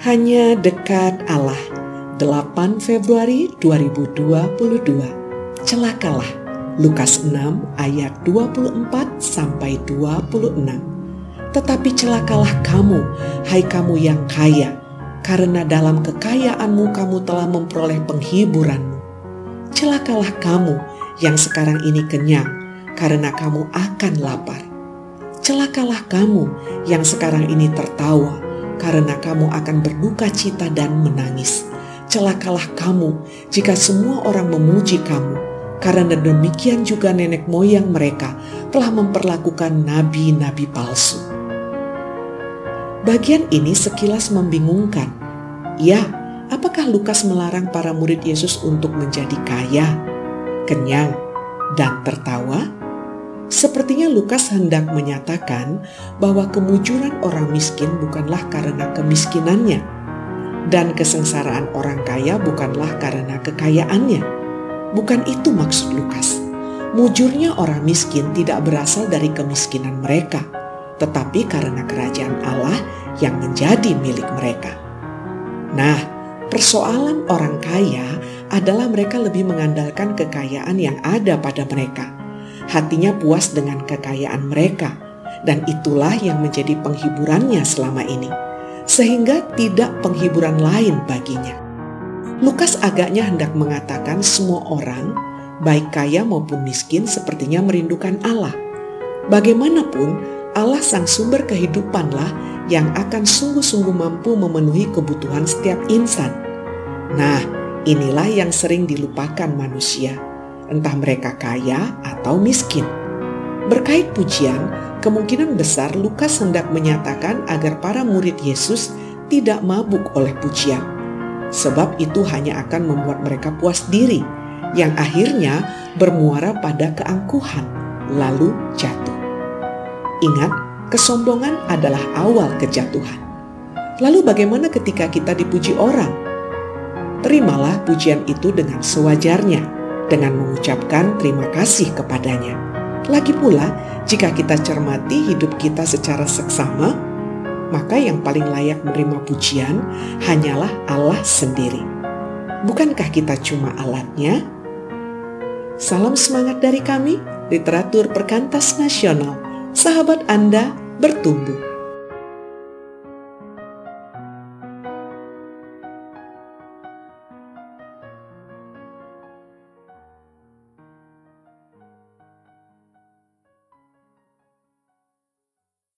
Hanya dekat Allah. 8 Februari 2022 Celakalah. Lukas 6 ayat 24 sampai 26 Tetapi celakalah kamu hai kamu yang kaya. Karena dalam kekayaanmu kamu telah memperoleh penghiburanmu. Celakalah kamu yang sekarang ini kenyang karena kamu akan lapar. Celakalah kamu yang sekarang ini tertawa karena kamu akan berduka cita dan menangis. Celakalah kamu jika semua orang memuji kamu, karena demikian juga nenek moyang mereka telah memperlakukan nabi-nabi palsu. Bagian ini sekilas membingungkan. Ya, apakah Lukas melarang para murid Yesus untuk menjadi kaya, kenyang, dan tertawa? Sepertinya Lukas hendak menyatakan bahwa kemujuran orang miskin bukanlah karena kemiskinannya, dan kesengsaraan orang kaya bukanlah karena kekayaannya. Bukan itu maksud Lukas. Mujurnya orang miskin tidak berasal dari kemiskinan mereka, tetapi karena kerajaan Allah yang menjadi milik mereka. Nah, persoalan orang kaya adalah mereka lebih mengandalkan kekayaan yang ada pada mereka hatinya puas dengan kekayaan mereka, dan itulah yang menjadi penghiburannya selama ini, sehingga tidak penghiburan lain baginya. Lukas agaknya hendak mengatakan semua orang, baik kaya maupun miskin, sepertinya merindukan Allah. Bagaimanapun, Allah sang sumber kehidupanlah yang akan sungguh-sungguh mampu memenuhi kebutuhan setiap insan. Nah, inilah yang sering dilupakan manusia entah mereka kaya atau miskin. Berkait pujian, kemungkinan besar Lukas hendak menyatakan agar para murid Yesus tidak mabuk oleh pujian, sebab itu hanya akan membuat mereka puas diri, yang akhirnya bermuara pada keangkuhan, lalu jatuh. Ingat, kesombongan adalah awal kejatuhan. Lalu, bagaimana ketika kita dipuji orang? Terimalah pujian itu dengan sewajarnya dengan mengucapkan terima kasih kepadanya. Lagi pula, jika kita cermati hidup kita secara seksama, maka yang paling layak menerima pujian hanyalah Allah sendiri. Bukankah kita cuma alatnya? Salam semangat dari kami, literatur perkantas nasional. Sahabat Anda bertumbuh.